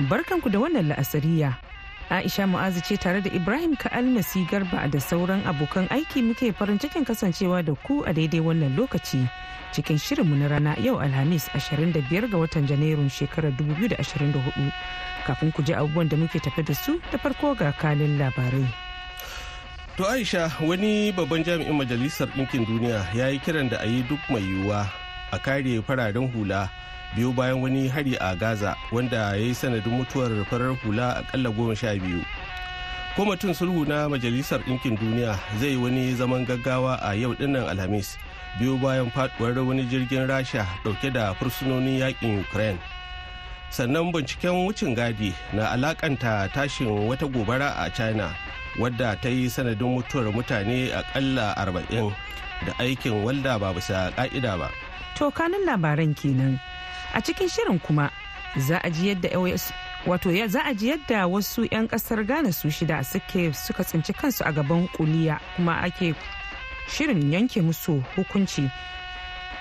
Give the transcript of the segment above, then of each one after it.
Barkanku da wannan la'asariya. Aisha Mu'azu ce tare da Ibrahim Ka'almasi Garba da sauran abokan aiki muke farin cikin kasancewa da ku a daidai wannan lokaci cikin shirinmu na rana yau Alhamis 25 ga watan Janairun shekarar 2024. Kafin ku ji abubuwan da muke tafe da su da farko ga kalin labarai. To Aisha wani babban jami'in Majalisar Ɗinkin Duniya ya yi kiran da a yi duk mai yiwuwa a kare fararen hula biyu bayan wani hari a gaza wanda ya yi sanadin mutuwar farar hula akalla goma sha biyu. Kwamitin sulhu na majalisar ɗinkin duniya zai wani zaman gaggawa a yau ɗin nan alhamis biyu bayan faduwar wani jirgin rasha ɗauke da fursunonin yaƙin ukraine. Sannan binciken wucin gadi na alakanta tashin wata gobara a china wadda ta yi sanadin mutuwar mutane akalla arba'in da aikin walda ba bisa ka'ida ba. To kanin labaran kenan. A cikin shirin kuma za a ji yadda wato za a ji yadda wasu 'yan ƙasar ghana su shida suke suka tsinci kansu a gaban kuliya kuma ake shirin yanke musu hukunci.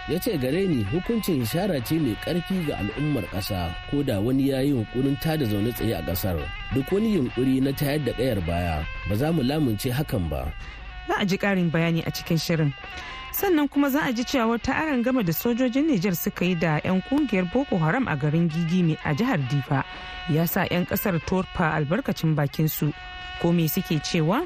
Ya ce gare ni hukuncin ishara ce mai ƙarfi ga al'ummar ƙasa ko da wani ya yi yunkurin tada zaune tsaye a ƙasar. Duk wani yunkuri na tayar da ƙayar baya ba za mu lamunce hakan ba. Za a ji ƙarin bayani a cikin shirin. Sannan kuma za a ji cewa wata aron gama da sojojin Nijar suka yi da 'yan ƙungiyar Boko Haram a garin Gigimi a jihar Difa ya sa 'yan ƙasar torfa albarkacin bakin su ko me suke cewa?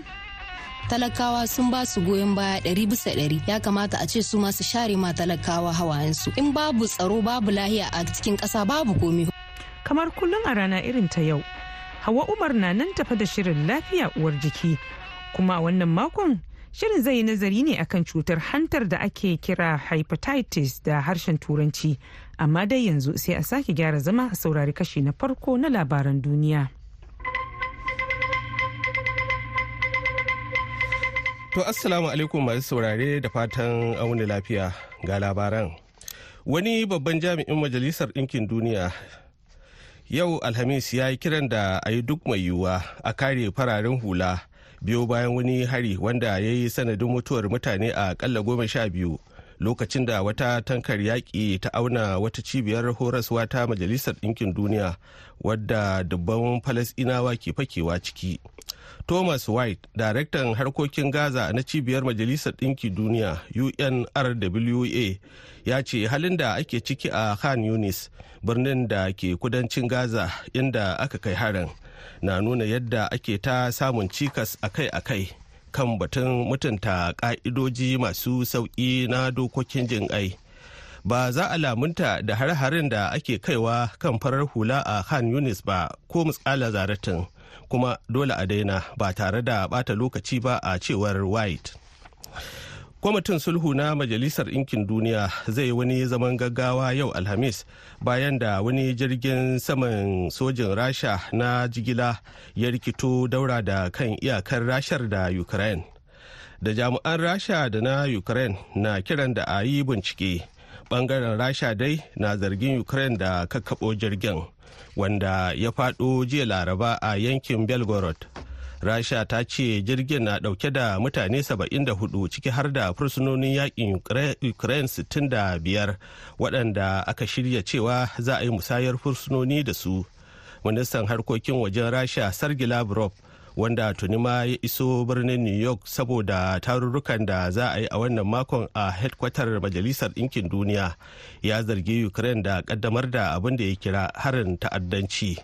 Talakawa sun ba su goyon baya ɗari bisa ɗari. Ya kamata a ce su masu share ma talakawa hawayensu. In babu tsaro babu lahiya a cikin ƙasa babu komi. Kamar kullum a rana irin ta yau hawa umar na nan tafa da shirin lafiya uwar jiki. Kuma a wannan makon Shirin zai yi nazari ne akan cutar hantar da ake kira hepatitis da harshen turanci. Amma dai yanzu sai a sake gyara zama a saurari kashi na farko na labaran duniya. To Assalamu alaikum masu saurare da fatan auni lafiya ga labaran. Wani babban jami'in Majalisar Ɗinkin Duniya yau Alhamis ya yi kiran da a yi duk mai yiwuwa a kare fararen hula. Biyo bayan wani hari wanda ya yi sanadin mutuwar mutane a kalla goma sha biyu lokacin da wata tankar yaƙi ta auna wata cibiyar horaswa ta majalisar ɗinkin duniya wadda dubban falasɗinawa ke fakewa ciki. Thomas white daraktan harkokin gaza na cibiyar majalisar ɗinkin duniya unrwa ya ce halin da ake ciki a khan yunis birnin da ke kudancin gaza inda aka kai harin na nuna yadda ake ta samun cikas akai-akai kan batun mutunta ka'idoji masu sauƙi na dokokin jin ai ba za a lamunta da har-harin da ake kaiwa kan farar hula a khan yunis ba ko mutsala zaratin kuma dole a daina ba tare da bata lokaci ba a cewar white. Kwamitin sulhu na majalisar ɗinkin duniya zai wani zaman gaggawa yau alhamis bayan da wani jirgin saman sojin rasha na jigila ya rikito daura da kan iyakar rashar da ukraine. Da jami'an rasha da na ukraine na kiran da a yi bincike ɓangaren rasha dai na zargin ukraine da kakkaɓo jirgin wanda ya faɗo jiya laraba a yankin belgorod. Rasha ta ce jirgin na ɗauke da mutane 74 ciki har da fursunonin yaƙin ukraine 65 waɗanda aka shirya cewa za a yi musayar fursunoni da su. Ministan harkokin wajen rasha sergei lavrov wanda tuni ma ya iso birnin new york saboda tarurrukan da za a yi a wannan makon a headkwatar majalisar ɗinkin duniya ya zargi ukraine da kaddamar da abin da ya kira harin ta'addanci.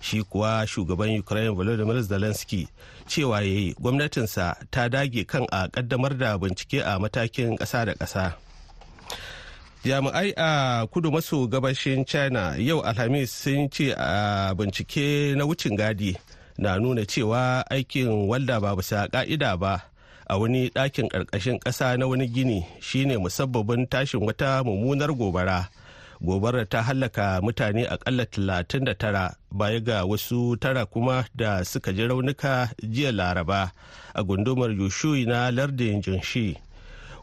Shi kuwa shugaban ukraine volodymyr zelensky cewa ya yi gwamnatinsa ta dage kan a kaddamar da bincike a matakin ƙasa da ƙasa. Jami'ai a kudu maso gabashin china yau alhamis sun ce a bincike na wucin gadi na nuna cewa aikin walda ba bisa ka'ida ba a wani ɗakin ƙarƙashin ƙasa na wani gini shine musabbabin tashin wata mummunar gobara gobarar ta hallaka mutane akalla 39 baya ga wasu tara kuma da suka ji raunuka jiya laraba a gundumar yushui na lardin jinshi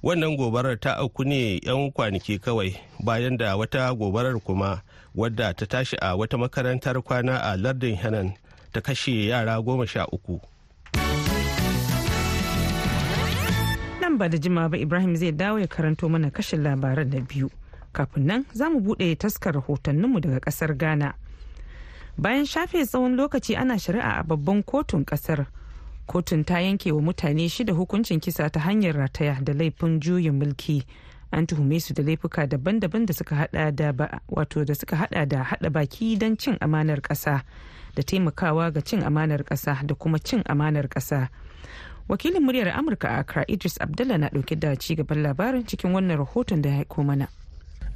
wannan gobarar ta auku ne 'yan kwanaki kawai bayan da wata gobarar kuma wadda ta tashi a wata makarantar kwana a lardin hanan ta kashe yara goma sha uku. Nan ba da jima ba ibrahim zai dawo ya karanto mana kashin labaran na biyu. Kafin nan za mu buɗe taskar rahotanninmu daga ƙasar ghana. Bayan shafe tsawon lokaci ana shari'a a babban kotun ƙasar. Kotun ta yanke wa mutane shida hukuncin kisa ta hanyar rataya da laifin juyin mulki. An tuhume su da laifuka daban-daban da suka hada da wato da suka hada da hada baki don cin amanar ƙasa da taimakawa ga cin amanar ƙasa da kuma cin amanar ƙasa. Wakilin muryar amurka a accra idris abdullah na ɗauke da ci gaban labarin cikin wannan rahoton da ya mana.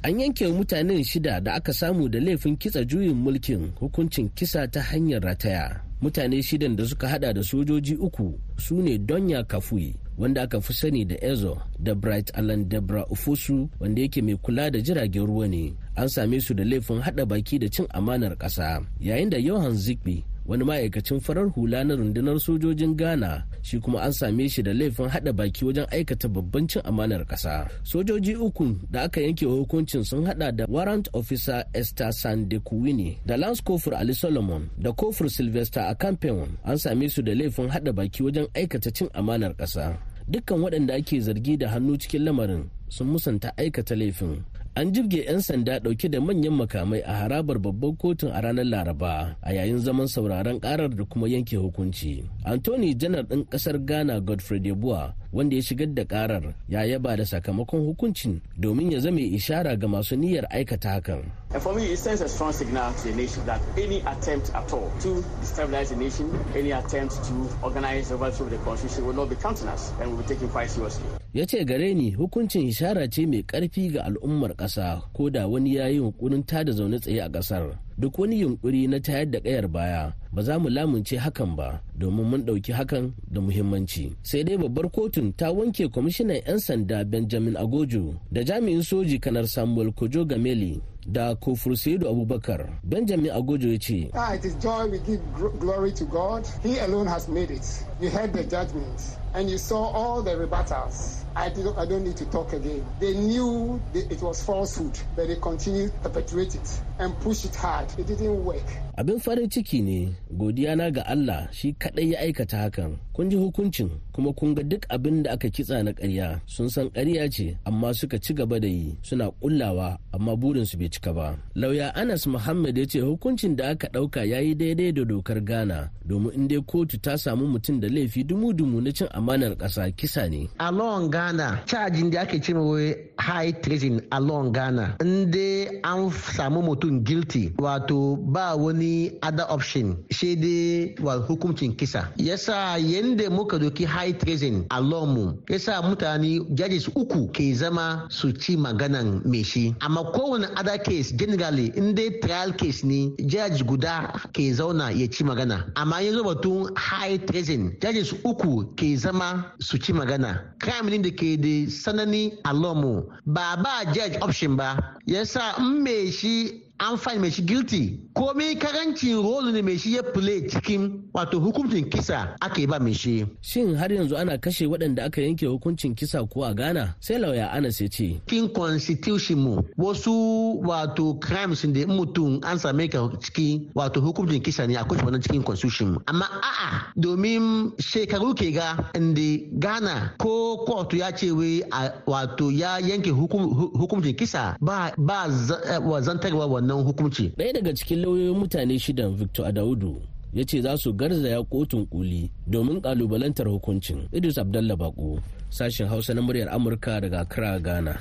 An yanke mutanen shida da aka samu da laifin kitsa juyin mulkin hukuncin kisa ta hanyar rataya. Mutane shidan da suka hada da sojoji uku su ne donya kafui wanda aka fi sani da ezo da bright alan debra ufosu wanda yake mai kula da jiragen ruwa ne. An same su da laifin hada baki da cin amanar kasa. Yayin da johan zigby wani ma'aikacin farar hula na rundunar sojojin ghana shi kuma an same shi da laifin hada baki wajen aikata babban cin amanar kasa sojoji uku da aka yanke hukuncin sun hada da warrant officer esther sandekuwini da lance kofur ali solomon da kofur sylvester akampeon an same su da laifin hada baki wajen aikata cin amanar kasa dukkan waɗanda ake zargi da hannu cikin lamarin sun musanta aikata laifin. An jibge 'yan sanda ɗauke da manyan makamai a harabar babban kotun a ranar laraba a yayin zaman sauraron karar da kuma yanke hukunci. Anthony janar ɗin ƙasar ghana godfrey debua wanda ya shigar da karar ya yaba da sakamakon hukuncin domin ya zame ishara ga masu niyyar aikata hakan And for me, it sends a strong signal to the nation that any attempt at all to destabilize the nation, any attempt to organize overthrow the constitution will not be countenanced and will be taken quite seriously. ya ce gare ni hukuncin ishara ce mai ƙarfi ga al'ummar ƙasa ko da wani ya yi yunkurin tada zaune tsaye a ƙasar duk wani yunkuri na tayar da ƙayar baya ba za mu lamunce hakan ba domin mun ɗauki hakan da muhimmanci. Sai dai babbar kotun ta wanke kwamishinan 'yan sanda benjamin agojo da jami'in soji kanar samuel kojo gameli da kofur saidu abubakar benjamin agojo ya ce Ah, it is joy we give glory to God. He alone has made it. You heard the judgment and you saw all the rebuttals. I, did, I don't need to talk again. They knew it was falsehood, but they continued to perpetuate it and push it hard. It didn't work. Abin farin ciki ne godiya na ga Allah shi kadai ya aikata hakan. Kun ji hukuncin kuma kun ga duk abin da aka kitsa na ƙarya. Sun san ƙarya ce amma suka ci gaba da yi suna kullawa amma burinsu bai cika ba. Lauya Anas Muhammad ya ce hukuncin da aka ɗauka ya yi daidai da dokar Ghana domin in dai kotu ta samu mutum da laifi dumu-dumu na cin amanar ƙasa kisa ne. Along ghana cajin da ake ce wai high treason along ghana in dai an samu mutum guilty wato ba wani other option. Shi dai wa hukuncin kisa. Yasa yanda muka doki high treason along mu yasa mutane judges uku ke zama su ci maganan mai shi. Amma kowane other case generally in dai trial case ne judge guda ke zauna ya ci magana. Amma yanzu batun high treason judges uku ke zama su ci magana. Crime ne da ke da sanani a mu. Ba ba judge option ba. Yasa in shi an find mai shi guilty. Komai ƙarancin rolu ne mai shi ya play cikin wato hukuncin kisa aka yi ba mai shi. Shin har yanzu ana kashe waɗanda aka yanke hukuncin kisa ko a Ghana? Sai lauya Anas ya ce. Cikin constitution mu wasu wato crimes da mutum an same ka ciki wato hukuncin kisa ne akwai wannan cikin constitution mu. Amma a'a domin shekaru ke ga inda Ghana ko kotu ya ce wai wato ya yanke hukuncin kisa ba ba eh, wa zantarwa wannan hukunci ɗaya daga cikin lauyoyin mutane shidan Victor Adaudu ya ce za su garzaya kotun kuli domin kalubalantar hukuncin Idris Abdallah Bako sashen Hausa na muryar Amurka daga Accra Ghana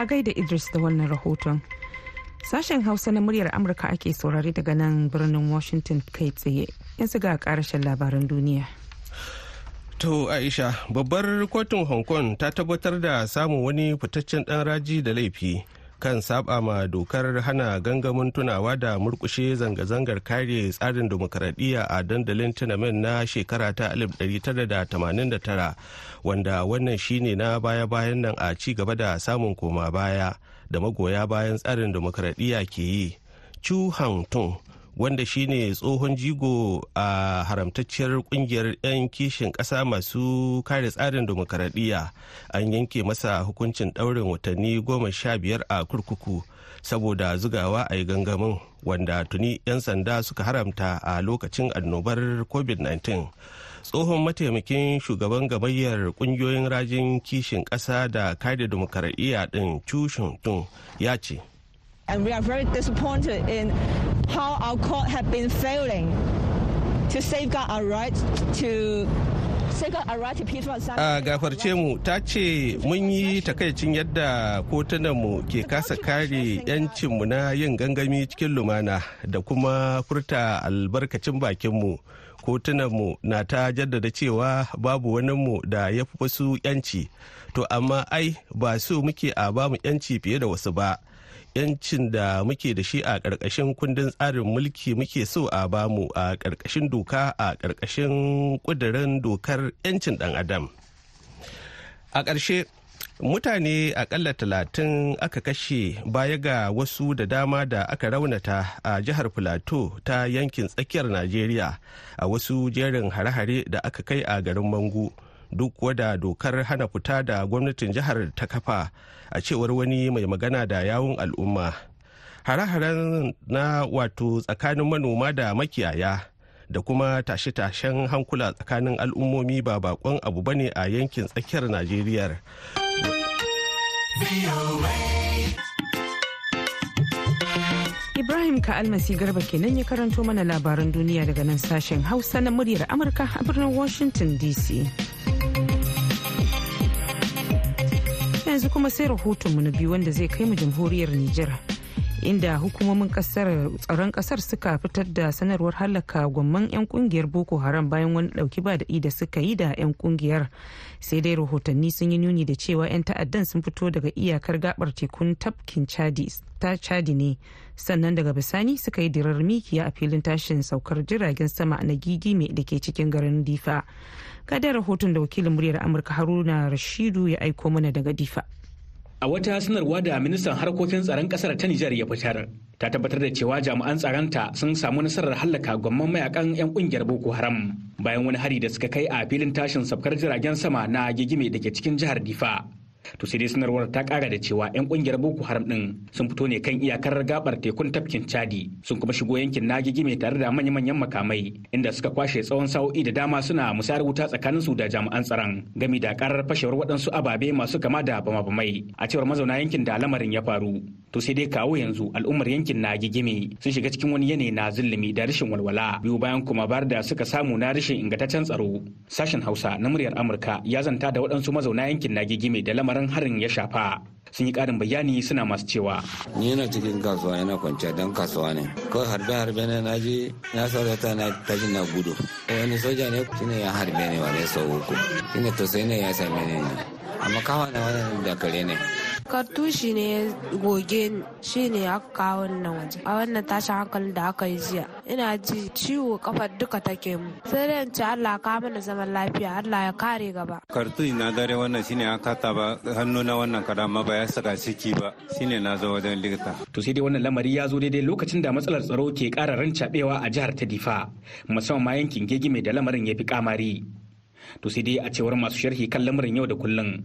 a gaida Idris da wannan rahoton. Sashen Hausa na muryar Amurka ake saurari daga nan birnin Washington kai tsaye. Yanzu ga karashen labaran duniya. To Aisha, babbar kotun Hong Kong ta tabbatar da samun wani fitaccen ɗan raji da laifi kan saba ma dokar hana gangamin tunawa da murkushe zanga-zangar kare tsarin demokaradiyya a dandalin tunamen na shekara ta 1989 wanda wannan shine na baya-bayan nan a ci gaba da samun koma baya da magoya bayan tsarin demokaradiyya ke yi. Chu hang tung wanda shine tsohon jigo a haramtacciyar ƙungiyar 'yan kishin ƙasa masu kare tsarin demokaradiyya an yanke masa hukuncin ɗaurin watanni goma sha biyar a kurkuku saboda zugawa a yi gangamin wanda tuni 'yan sanda suka haramta a lokacin annobar covid-19. Tsohon mataimakin shugaban gamayyar ƙungiyoyin rajin kishin ƙasa da kare demokaradiyya ɗin tun ya ce and we are very disappointed in how our court have been failing to safeguard our right to a gafarce mu ta ce mun yi takaicin yadda kotunanmu ke kasa kare 'yancinmu na yin gangami cikin lumana da kuma furta albarkacin bakinmu kotunanmu na ta jaddada cewa babu waninmu da ya fi wasu 'yanci. To amma ai ba su muke a ba mu 'yanci fiye da wasu ba. Yancin da muke da shi a ƙarƙashin kundin tsarin mulki muke so a ba mu a ƙarƙashin doka a ƙarƙashin ƙudurin dokar 'yancin ɗan adam. A ƙarshe mutane akalla talatin aka kashe baya ga wasu da dama da aka raunata a jihar filato ta yankin tsakiyar najeriya a wasu jerin hare-hare da aka kai a garin mangu. Duk wada dokar hana fita da gwamnatin jihar ta kafa a cewar wani mai magana da yawun al'umma. Hare-haren na wato tsakanin manoma da makiyaya da kuma tashe-tashen hankula tsakanin al'ummomi ba bakon abu ba ne a yankin tsakiyar najeriya. Ibrahim ka'almasi garba kenan ya karanto mana labaran duniya daga nan sashen hausa na muryar amurka a birnin washington dc yanzu kuma sai rahotonmu na biyu wanda zai kai mu jamhuriyar Nijar. inda hukumomin ƙasar tsaron ƙasar suka fitar da sanarwar halaka gwamman 'yan ƙungiyar boko haram bayan wani ɗauki ba daɗi da suka yi da 'yan ƙungiyar sai dai rahotanni sun yi nuni da cewa 'yan ta'addan sun fito daga iyakar gabar tekun tafkin ta chadi ne sannan daga bisani suka yi dirar mikiya a filin tashin saukar jiragen sama na gigime da ke cikin garin difa kada rahoton da wakilin muryar amurka haruna rashidu ya aiko mana daga difa A wata sanarwa da ministan harkokin tsaron ƙasar ta Nijar ya fitar, ta tabbatar da cewa jami'an tsaronta sun samu nasarar hallaka gwamman mayaƙan 'yan ƙungiyar Boko Haram bayan wani hari da suka kai a filin tashin sabkar jiragen sama na gigime da ke cikin jihar Difa. To sai dai sanarwar ta kara da cewa 'yan ƙungiyar boko haram din sun fito ne kan iyakar gabar tekun tafkin chadi sun kuma shigo yankin nagigi mai tare da manya-manyan makamai inda suka kwashe tsawon sa'o'i da dama suna musayar wuta tsakanin su da jami'an tsaron gami da karar fashewar waɗansu ababe masu kama da bama-bamai a cewar mazauna yankin da lamarin ya faru. To sai dai kawo yanzu al'ummar yankin na gigime sun shiga cikin wani yanayi na zulumi da rashin walwala biyu bayan kuma bar da suka samu na rashin ingantaccen tsaro. Sashen hausa na muryar amurka ya zanta da waɗansu mazauna yankin na gigime da lamarin harin ya shafa. Sun yi ƙarin bayani suna masu cewa. Ni yana cikin kasuwa yana kwanciya don kasuwa ne. Kawai harbe harbe ne na je na saurata na tashi na gudu. Wani soja ne shine ya harbe ne wani sau uku. Shine to sai ne ya same ni. Amma kawa na wani da kare ne. Kartushi ne ya goge ni shi ne aka kawo nan waje. A wannan tashin hankalin da aka yi jiya ina ji ciwo kafar duka take mu sai dai in ci Allah ka mana zaman lafiya Allah ya kare gaba. Kartushi na dare wannan shine aka kata ba hannu na wannan karama ba ya saka ciki ba. Shine na zo wajen likita. To sai dai wannan lamari ya zo daidai lokacin da matsalar tsaro ke ƙara rancabewa a jihar ta Difa musamman ma yankin gegime da lamarin ya fi kamari. To sai dai a cewar masu sharhi kan lamarin yau da kullum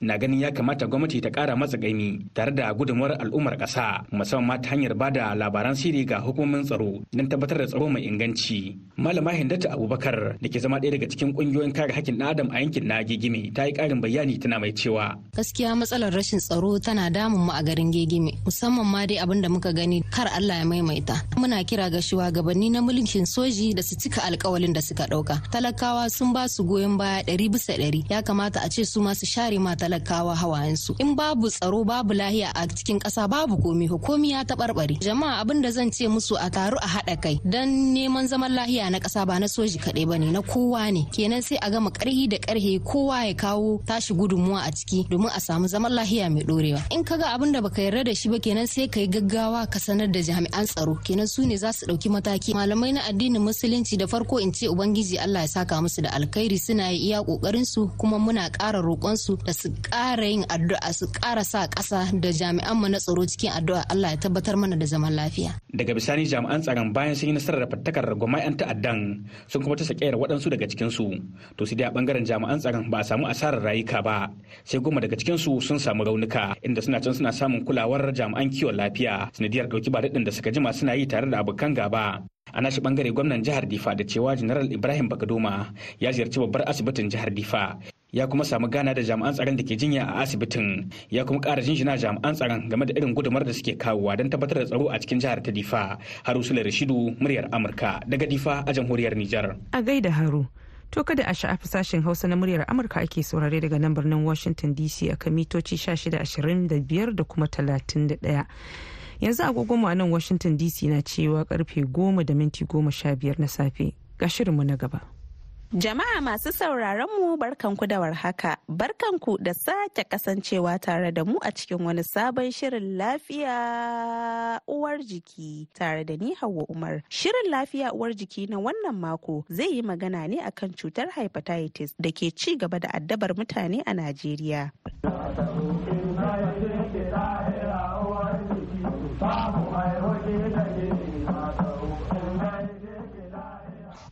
na ganin ya kamata gwamnati ta kara matsa gaimi tare da gudunmuwar al'ummar ƙasa musamman ma ta hanyar ba da labaran sirri ga hukumomin tsaro don tabbatar da tsaro mai inganci. Malama hindata abubakar da ke zama ɗaya daga cikin ƙungiyoyin kare hakkin ɗan adam a yankin na gegime ta yi ƙarin bayani tana mai cewa gaskiya matsalar rashin tsaro tana damun mu a garin gegime musamman ma dai abin da muka gani kar Allah ya maimaita. Muna kira ga shugabanni na mulkin soji da su cika alkawalin da suka ɗauka. Talakawa sun ba su goyon baya ɗari bisa ɗari. Ya kamata a ce su ma su share ma talakawa hawayensu. In babu tsaro babu lahiya a cikin ƙasa babu komi komi ya taɓarɓare. Jama'a abin da zan ce musu a taru a haɗa kai. Dan neman zaman lahiya na ƙasa ba na soji kaɗai ba ne na kowa ne. Kenan sai a gama ƙarhi da ƙarhe kowa ya kawo tashi gudunmuwa a ciki domin a samu zaman lahiya mai ɗorewa. In ka ga abin da baka yarda da shi ba kenan sai ka yi gaggawa ka sanar da jami'an tsaro. Kenan su ne za su ɗauki mataki. Malamai na addinin musulunci da farko in ce ubangiji Allah ya saka musu da alkhairi suna yi iya ƙoƙarin su kuma muna ƙara roƙon su da su ƙara yin addu'a su ƙara sa ƙasa da jami'an mu na tsaro cikin addu'a. Allah ya tabbatar mana da zaman lafiya. Daga bisani jami'an tsaron bayan sun yi nasarar fattakar gwamnati 'yan ta'addan sun kuma ta sakayar waɗansu daga cikin su to sai dai a ɓangaren jami'an tsaron ba a samu asarar rayuka ba sai goma daga cikin su sun samu raunuka inda suna can suna samun kulawar jami'an kiwon lafiya sanadiyar ɗauki ba daɗin da suka jima suna yi tare da abokan gaba. A nashi ɓangare gwamnan jihar difa da cewa general ibrahim bakadoma ya ziyarci babbar asibitin jihar difa ya kuma samu gana da jami'an tsaron da ke jinya a asibitin ya kuma ƙara jinjina jami'an tsaron game da irin gudumar da suke kawowa don tabbatar da tsaro a cikin jihar ta difa. Haru sule rashidu muryar amurka daga difa a jamhuriyar nijar. A gaida haru to kada a sha'afi sashen hausa na muryar amurka ake saurare daga nan birnin washington dc a kan mitoci 1625 da kuma 31 yanzu agogonmu a nan washington dc na cewa ƙarfe 10 da minti 15 na safe ga shirinmu na gaba Jama'a masu sauraron mu barkanku da warhaka, barkanku da sake kasancewa tare da mu a cikin wani sabon shirin lafiya uwar jiki tare da ni Hauwa Umar. Shirin lafiya uwar jiki na wannan mako zai yi magana ne akan cutar hepatitis da ke ci gaba da addabar mutane a Najeriya.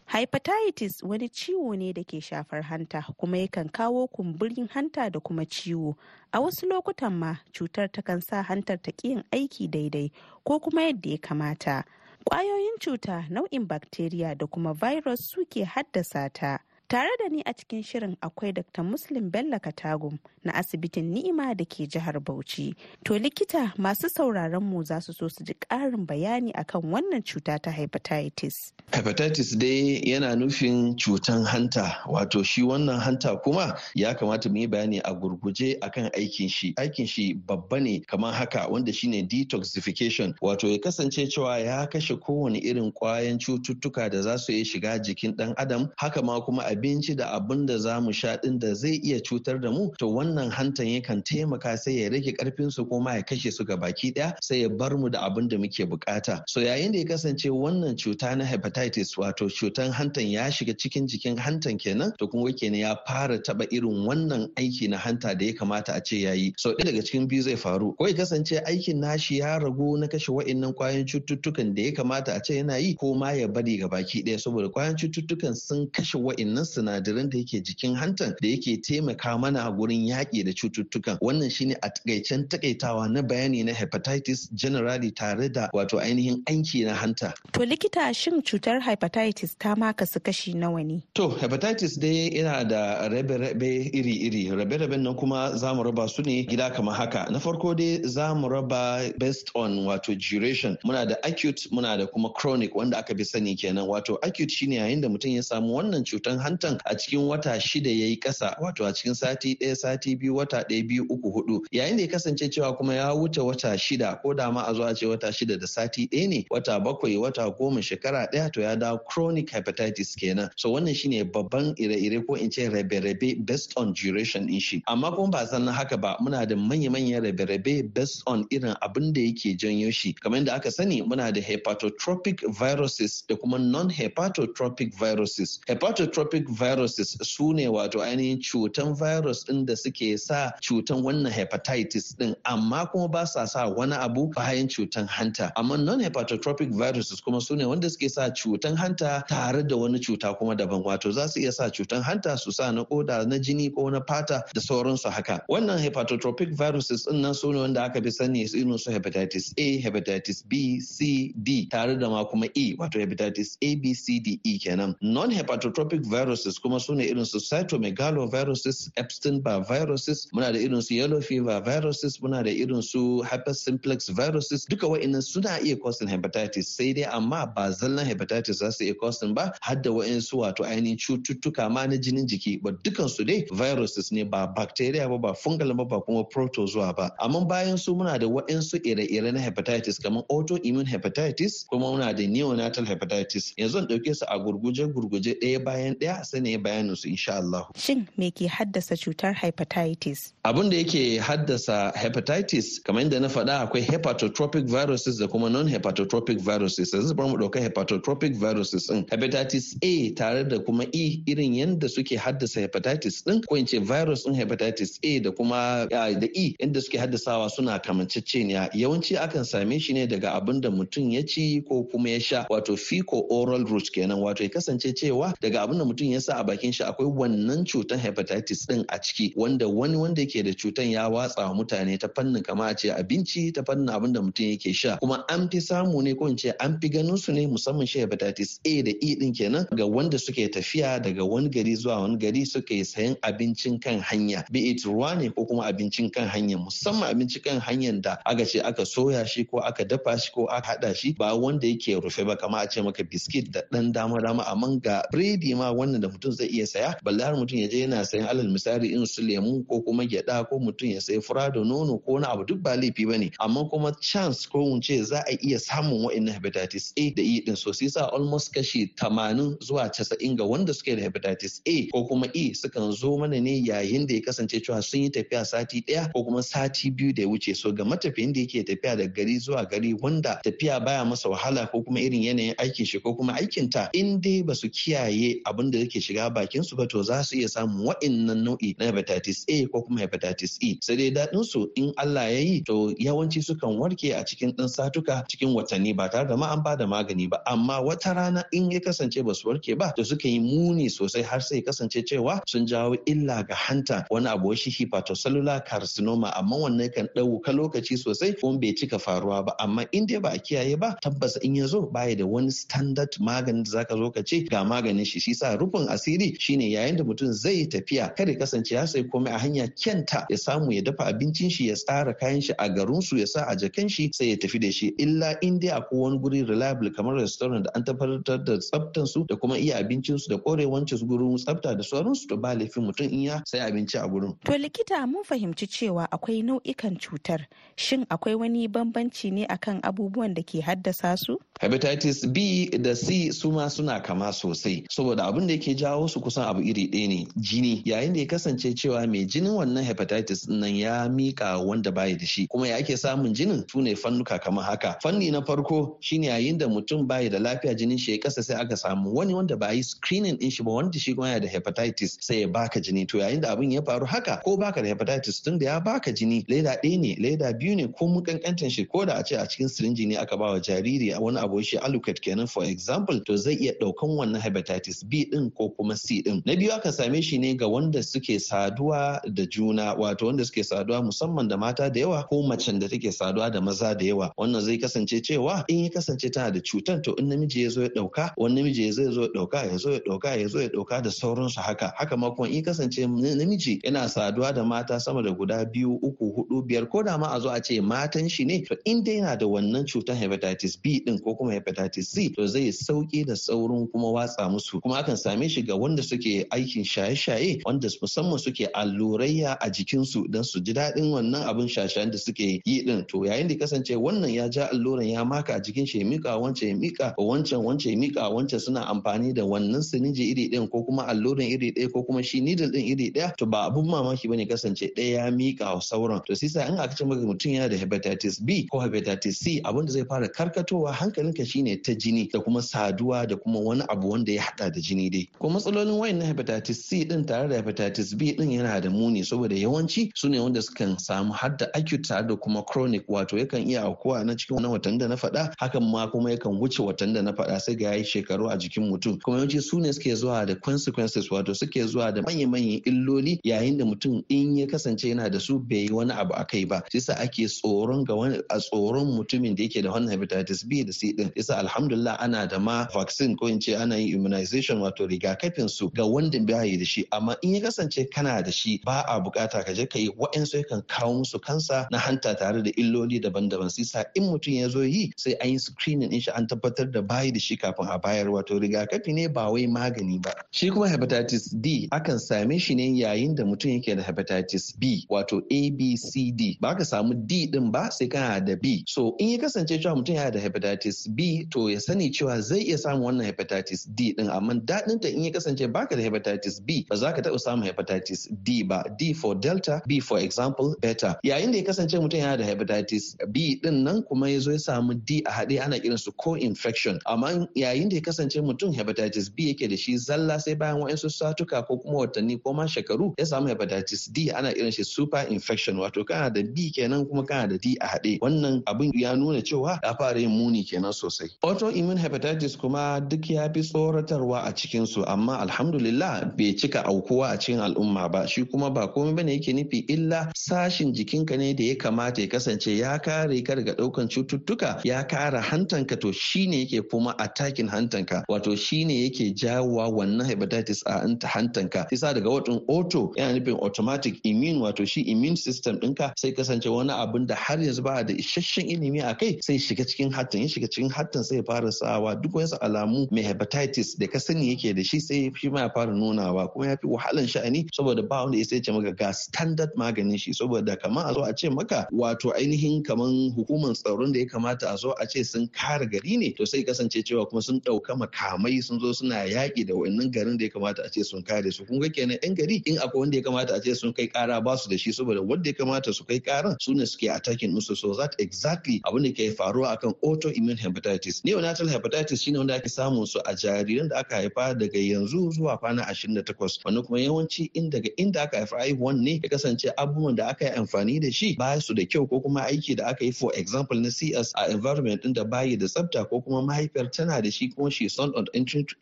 Hepatitis wani ciwo ne da ke shafar hanta kuma yakan kawo kumburin hanta da kuma ciwo. A wasu lokutan ma cutar takan sa hantar ta yin aiki daidai ko kuma yadda ya kamata. Ƙwayoyin cuta nau'in bakteriya da kuma virus suke haddasa ta. Tare da ni a cikin shirin akwai Dr. Muslim Bello Katagum na asibitin Ni'ima da ke jihar Bauchi. To likita masu sauraron mu za su so su ji ƙarin bayani akan wannan cuta ta hepatitis. Hepatitis dai yana nufin cutan hanta wato shi wannan hanta kuma ya kamata mu yi bayani a gurguje akan aikin shi. Aikin shi babba ne kamar haka wanda shine detoxification wato ya kasance cewa ya kashe kowane irin kwayan cututtuka da za su iya shiga jikin ɗan adam haka ma kuma abinci da abin da za mu sha ɗin da zai iya cutar da mu to wannan hantan yakan taimaka sai ya rage ƙarfin su kuma ya kashe su ga baki ɗaya sai ya bar mu da abin da muke buƙata so yayin da ya kasance wannan cuta na hepatitis wato cutan hantan ya shiga cikin jikin hantan kenan to kuma kenan ya fara taba irin wannan aiki na hanta da ya kamata a ce yayi so ɗaya daga cikin biyu zai faru. Ko ya kasance aikin nashi ya ragu na kashe wa'innan ƙwayoyin cututtukan da ya kamata a ce yana yi ko ma ya bari ga baki ɗaya saboda ƙwayoyin cututtukan sun kashe wa'innan sinadaran da yake jikin hantan da yake taimaka mana gurin yaƙi da cututtukan. Wannan shine a takaicen takaitawa na bayani na hepatitis generally tare da wato ainihin aiki na hanta. To likita shin cutar hepatitis ta ma kasu kashi nawa ne? To hepatitis dai yana da rabe-rabe iri-iri. Rabe-raben nan kuma za mu raba su ne gida kamar haka. Na farko dai za mu raba based on wato duration. Muna da acute muna da kuma chronic wanda aka fi sani kenan. Wato acute shine yayin da mutum ya samu wannan cutan hantan a cikin wata shida ya yi kasa wato a cikin sati ɗaya sati biyu wata ɗaya biyu uku huɗu yayin da ya kasance cewa kuma ya wuce wata shida ko da ma a zo a ce wata shida da sati ɗaya ne wata bakwai wata goma shekara ɗaya to ya dawo chronic hepatitis kenan. So wannan shine babban ire-ire ko in ce rabe-rabe based on duration din shi. Amma kuma ba san haka ba muna da manya-manyan rabe-rabe based on irin abin da yake janyo shi. Kamar yadda aka sani muna da hepatotropic viruses da kuma non-hepatotropic viruses. Hepatotropic viruses su ne wato ainihin cutan virus ɗin da suke sa cutan wannan hepatitis ɗin amma kuma ba sa sa wani abu bayan cutan hanta. Amma non-hepatotropic viruses kuma su ne wanda suke sa cutan hanta tare da wani cuta kuma daban. Wato za su iya sa cutan hanta su sa na koda na jini ko na fata da sauransu haka. Wannan hepatotropic viruses ɗin nan su ne wanda aka fi sani irin su hepatitis A hepatitis B C D tare da ma kuma E wato hepatitis A B C D E kenan. Non hepatotropic viruses viruses kuma su ne irin su cytomegaloviruses epstein barr viruses muna da irin su yellow fever viruses muna da irin su herpes simplex viruses. Duka wa'annan suna iya causing hepatitis sai dai amma ba zallan hepatitis za su iya causing ba har da wa'ansu wato ainihin cututtuka ma na jinin jiki. Ba dukan su dai viruses ne ba bacteria ba ba fungal ba ba kuma protozoa ba. Amma bayan su muna da wa'ansu ire-ire na hepatitis kamar autoimmune hepatitis kuma muna da neonatal hepatitis. Yanzu an ɗauke su a gurguje gurguje ɗaya bayan ɗaya sai ne bayanin su insha Allah. Shin me ke haddasa cutar hepatitis? abin da yake haddasa hepatitis kamar yadda na faɗa akwai hepatotropic viruses da kuma non-hepatotropic viruses. Yanzu bari mu ɗauka hepatotropic viruses ɗin. Hepatitis A tare da kuma E irin yadda suke haddasa hepatitis ɗin ko in ce virus ɗin hepatitis A da kuma da E yadda suke haddasawa suna kamanceceniya. Yawanci akan same shi ne daga abin da mutum ya ci ko kuma ya sha wato fecal oral route kenan wato ya kasance cewa daga abin da mutum ya sa a bakin shi akwai wannan cutar hepatitis ɗin a ciki wanda wani wanda yake da cutan ya watsa wa mutane ta fannin kama a ce abinci ta fannin abin da mutum yake sha. Kuma an fi samu ne ko in ce an fi ganin su ne musamman shi hepatitis A da E din kenan ga wanda suke tafiya daga wani gari zuwa wani gari suke sayan abincin kan hanya. Be it ruwa ne ko kuma abincin kan hanya. Musamman abincin kan hanyar da aka ce aka soya shi ko aka dafa shi ko aka hada shi ba wanda yake rufe ba kama a ce maka biskit da dan dama dama amma ga biredi ma wannan da mutum zai iya saya. Balle har mutum ya je yana sayan alal misali in su lemu ko kuma gyada ko mutum ya sayi fura da nono ko wani abu duk ba laifi ba ne. Amma kuma chance ko mun ce za a iya samun wa'annan hepatitis A da E din so sai sa almost kashi 80 zuwa 90 ga wanda suke da hepatitis A ko kuma E sukan zo mana ne yayin da ya kasance cewa sun yi tafiya sati ɗaya ko kuma sati biyu da ya wuce. So ga matafiyin da yake tafiya da gari zuwa gari wanda tafiya baya masa wahala ko kuma irin yanayin aikin shi ko kuma aikin ta in dai ba su kiyaye abin da yake shiga bakin su ba to za su iya samun wa'annan nau'i na hepatitis A ko kuma hepatitis E. Sai dai daɗin su in Allah ya yi to yawanci sukan warke a cikin ɗan satuka cikin watanni ba tare da ma an ba da magani ba. Amma wata rana in ya kasance ba su warke ba to suka yi muni sosai har sai kasance cewa sun jawo illa ga hanta wani abu shi hepatocellular carcinoma. Amma wannan kan ɗauka lokaci sosai kuma bai cika faruwa ba. Amma in dai ba a kiyaye ba tabbas in ya zo baya da wani standard maganin da zaka zo ka ce ga maganin shi shi sa rufin asiri shine yayin da mutum zai tafiya kada kasance ya sai komai a hanya kyanta ya samu ya dafa abincin shi ya tsara kayan shi a garin su ya sa a jakan shi sai ya tafi da shi illa in dai akwai wani guri reliable kamar restaurant da an tabbatar da tsaftan su da kuma iya abincin su da korewancin su gurin tsafta da sauran su to ba laifin mutum in ya sai abinci a gurin To likita mun fahimci cewa akwai nau'ikan cutar. Shin akwai wani bambanci ne akan abubuwan da ke haddasa su? hepatitis B da C su ma suna kama sosai saboda abin da yake jawo su kusan abu iri ɗaya ne jini. Yayin da ya kasance cewa mai jinin wannan hepatitis nan ya mika wanda bayi da shi. Kuma ya ake samun jinin? Su ne fannuka kamar haka. Fanni na farko shine yayin da mutum bayi da lafiya jinin shi ya kasa sai aka samu wani wanda ba yi screening din shi ba wanda shi kuma yana da hepatitis sai ya baka jini. To yayin da abin ya faru haka ko baka da hepatitis tun da ya baka jini leda ɗaya ne leda biyu ne ko mukankantan shi ko da a ce a cikin sirinji ne aka ba wa jariri wani abu shi alucate kenan for example to zai iya ɗaukan wannan hepatitis B din ko kuma C din na biyu aka same shi ne ga wanda suke saduwa da juna wato wanda suke saduwa musamman da mata da yawa ko macen da take saduwa da maza da yawa. Wannan zai kasance cewa in ya kasance tana da cutar to in namiji ya zo ya ɗauka wani namiji ya zo ya ɗauka ya zo ya ɗauka ya zo ya ɗauka da sauransu haka. Haka ma kuma in kasance namiji yana saduwa da mata sama da guda biyu uku huɗu biyar ko da ma a zo a ce matan shi ne to in dai yana da wannan cutar hepatitis B din ko kuma hepatitis C to zai sauƙi da saurin kuma watsa musu. Kuma akan same shi ga wanda suke aikin shaye-shaye wanda musamman suke allurayya a jikinsu don su ji daɗin wannan abin shashayen da suke yi din to yayin da kasance wannan ya ja alluran ya maka a jikin shi mika wancan ya mika wancan wancan ya mika wancan suna amfani da wannan siniji iri ɗin ko kuma alluran iri ɗaya ko kuma shi needle ɗin iri ɗaya to ba abun mamaki ba ne kasance ɗaya ya mika wa sauran. To sai in aka ce maka mutum yana da hepatitis B ko hepatitis C abin da zai fara karkatowa hankalinka shine ta jini da kuma saduwa da kuma wani abu wanda ya hada da jini dai. Ko matsalolin wayannan hepatitis C din tare da hepatitis B din yana da muni saboda yawanci su ne wanda sukan samu har da acute tare da kuma chronic wato yakan iya aukuwa na cikin wannan watan da na faɗa. Hakan ma kuma yakan wuce watan da na faɗa sai ga yayi shekaru a jikin mutum. Kuma yawanci su ne suke zuwa da consequences wato suke zuwa da manya-manyan illoli yayin da mutum in ya kasance yana da su bai yi wani abu akai ba. Sai sa ake tsoron ga wani a tsoron mutumin da yake da wannan hepatitis B da C din. Yasa alhamdulillah ana da ma vaccine ko in ce ana yin immunization wato rigakafin su ga wanda bai da shi. Amma in ya kasance kana da shi ba a buƙata ka je ka yi wa'ansu yakan kawo musu kansa na hanta tare da illoli daban-daban. Sai sa in mutum ya zo yi sai an yi screening din shi an tabbatar da bayi da shi kafin a bayar. Wato rigakafi ne ba wai magani ba. Shi kuma hepatitis D akan same shi ne yayin da mutum yake da hepatitis B wato A B C D. Ba ka samu D din ba sai kana da B. So in ya kasance cewa mutum yana da hepatitis B to ya sani cewa zai iya samun wannan hepatitis D din. Amma daɗin ta in ya kasance baka da hepatitis B ba za ka taɓa samun hepatitis D ba. D for delta B for example beta. Yayin da ya kasance mutum yana da hepatitis B ɗin nan kuma ya zo ya samu D a haɗe ana kiran su co-infection. Amma yayin da ya kasance mutum hepatitis B yake da shi zalla sai bayan wa'insu satuka ko kuma watanni ko ma shekaru ya samu hepatitis D ana kiran shi super infection wato kana da B kenan kuma kana da D a haɗe. Wannan abin ya nuna cewa ya fara yin muni kenan sosai. Autoimmune hepatitis kuma duk ya fi tsoratarwa a cikin su amma alhamdulillah bai cika aukuwa a cikin al'umma ba. Shi kuma ba komai ba ne yake nufi illa sashin jikinka ne da ya kamata ya kasance ya kare ka daga ɗaukan cututtuka ya kare hantanka. To shine yake kuma attacking hantanka. Wato shine yake jawowa wannan hepatitis a anta hantanka. Isa daga watan auto yana nufin automatic immune wato shi immune system ɗinka sai kasance wani abin da har yanzu ba da isasshen ilimi a kai sai shiga cikin hattan. Ya shiga cikin hattan sai fara sawa. Duk wasu alamu mai hepatitis da ka sani yake da shi sai shi ma ya fara nunawa kuma ya fi wahalan sha'ani saboda ba wanda ya sai ce maka ga standard maganin shi saboda kamar a zo a ce maka wato ainihin kaman hukumar tsaron da ya kamata a zo a ce sun kare gari ne to sai kasance cewa kuma sun ɗauka makamai sun zo suna yaƙi da wannan garin da ya kamata a ce sun kare su. Kun ga kenan yan gari in akwai wanda ya kamata a ce sun kai kara ba su da shi saboda wanda ya kamata su kai karan su ne suke attacking musu so that exactly abin da ke faruwa akan autoimmune hepatitis. Neonatal hepatitis shine wanda ake samun su a jariran da aka haifa daga yanzu zuwa kwana 28 wannan kuma yawanci in daga inda aka haifa haihuwan ne ya kasance abubuwan da aka yi amfani da shi ba su da kyau ko kuma aiki da aka yi for example na CS a environment din da bayi da tsafta ko kuma mahaifiyar tana da shi kuma she not on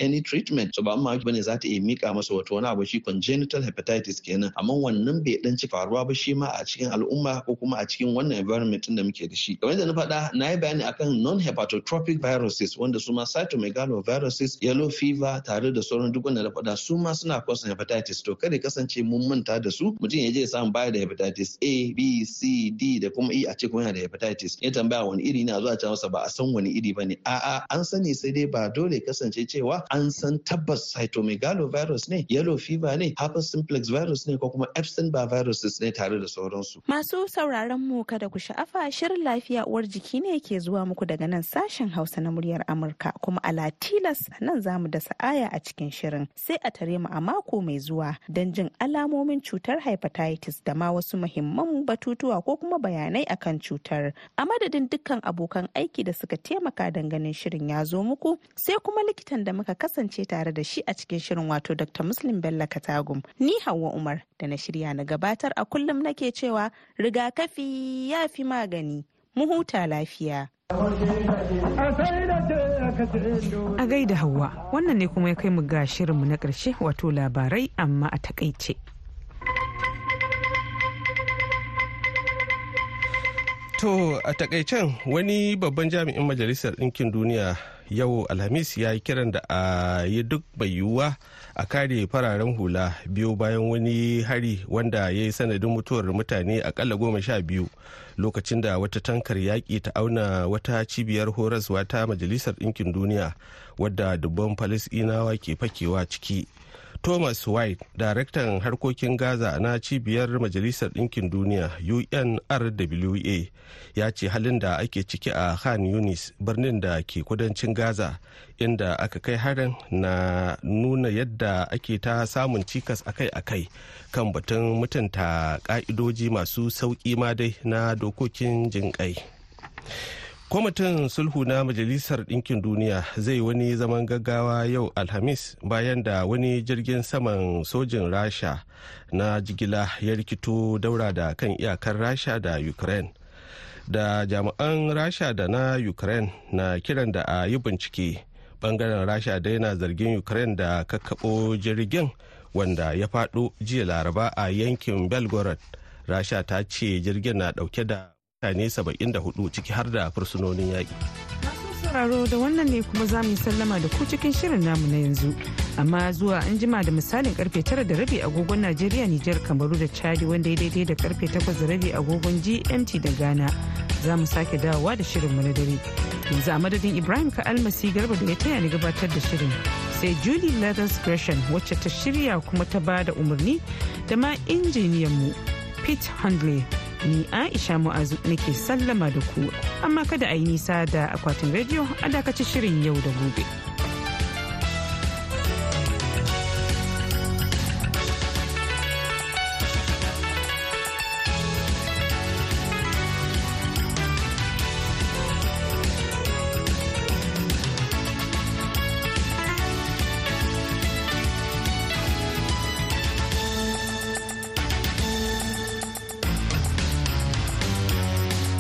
any treatment. So ba amma ba ne za ta iya mika masa wato wani abu shi congenital hepatitis kenan. Amma wannan bai dan ci faruwa ba shi ma a cikin al'umma ko kuma a cikin wannan environment din da muke da shi. Kamar yadda na faɗa na yi bayani akan non hepatotropic viruses wanda su ma cytomegaloviruses yellow fever tare da sauran duk wanda na faɗa su ma suna causing hepatitis. To kada kasance mun manta da su mutum ya je ya samu baya da hepatitis A B C D da kuma E a ce kuma yana da hepatitis. Ya tambaya wani iri ne a zuwa ce masa ba a san wani iri ba ne. A'a an sani sai dai ba dole kasance cewa an san tabbas cytomegalovirus ne yellow fever ne herpes simplex virus ne ko kuma epstein barr viruses ne tare da sauransu. Masu sauraron mu kada ku sha'afa shirin lafiya uwar jiki ne ke zuwa muku daga nan sashen hausa na muryar amurka kuma a latilas nan za mu da sa'aya a cikin shirin sai a tare mu a mako mai zuwa don jin alamomin cutar hepatitis da ma wasu muhimman batutuwa ko kuma bayanai akan cutar. A madadin dukkan abokan aiki da suka taimaka ganin shirin ya zo muku sai kuma likitan da muka kasance tare da shi a cikin shirin wato dr muslim bello katagum. Ni hawa umar da na shirya na gabatar a kullum nake cewa rigakafi ya fi magani. Mu huta lafiya. A gaida hawa wannan ne kuma ya kai mu ga shirinmu na ƙarshe wato labarai amma a taƙaice. To a takaicen wani babban jami'in majalisar ɗinkin duniya yau alhamis ya yi kiran da a yi duk mai yiwuwa a kare fararen hula biyu bayan wani hari wanda ya yi sanadin mutuwar mutane akalla goma sha biyu lokacin da wata tankar yaƙi ta auna wata cibiyar horaswa ta majalisar ɗinkin duniya wadda dubban falisɗinawa ke fakewa ciki. Thomas white daraktan harkokin gaza na cibiyar majalisar ɗinkin duniya unrwa ya ce halin da ake ciki a khan yunis birnin da ke kudancin gaza inda aka kai harin na nuna yadda ake ta samun cikas akai-akai kan batun mutunta ka'idoji masu sauƙi ma dai na dokokin jinƙai. Kwamitin sulhu na majalisar ɗinkin duniya zai wani zaman gaggawa yau alhamis bayan da wani jirgin saman sojin rasha na jigila ya rikito daura da kan iyakar rasha da ukraine. Da jami'an rasha da na ukraine na kiran da a yi bincike ɓangaren rasha dai na zargin ukraine da kakkaɓo jirgin wanda ya faɗo jiya laraba a yankin belgorod. Rasha ta ce jirgin na ɗauke da mutane 74 ciki har da fursunonin yaƙi. sauraro da wannan ne kuma za mu yi sallama da ku cikin shirin namu na yanzu. Amma zuwa an jima da misalin ƙarfe tara da rabi agogon Najeriya Nijar Kamaru da Chadi wanda ya daidai da ƙarfe takwas da rabi agogon GMT da Ghana. Za mu sake dawowa da shirin na dare. Yanzu a madadin Ibrahim ka almasi garba da ya taya ni gabatar da shirin. Sai Julie Leathers Gresham wacce ta shirya kuma ta ba da umarni da ma injiniyan mu Pete Handley. Ni aisha mu'azu nake sallama da ku amma kada a yi nisa da akwatin rediyo a dakaci shirin yau da gobe.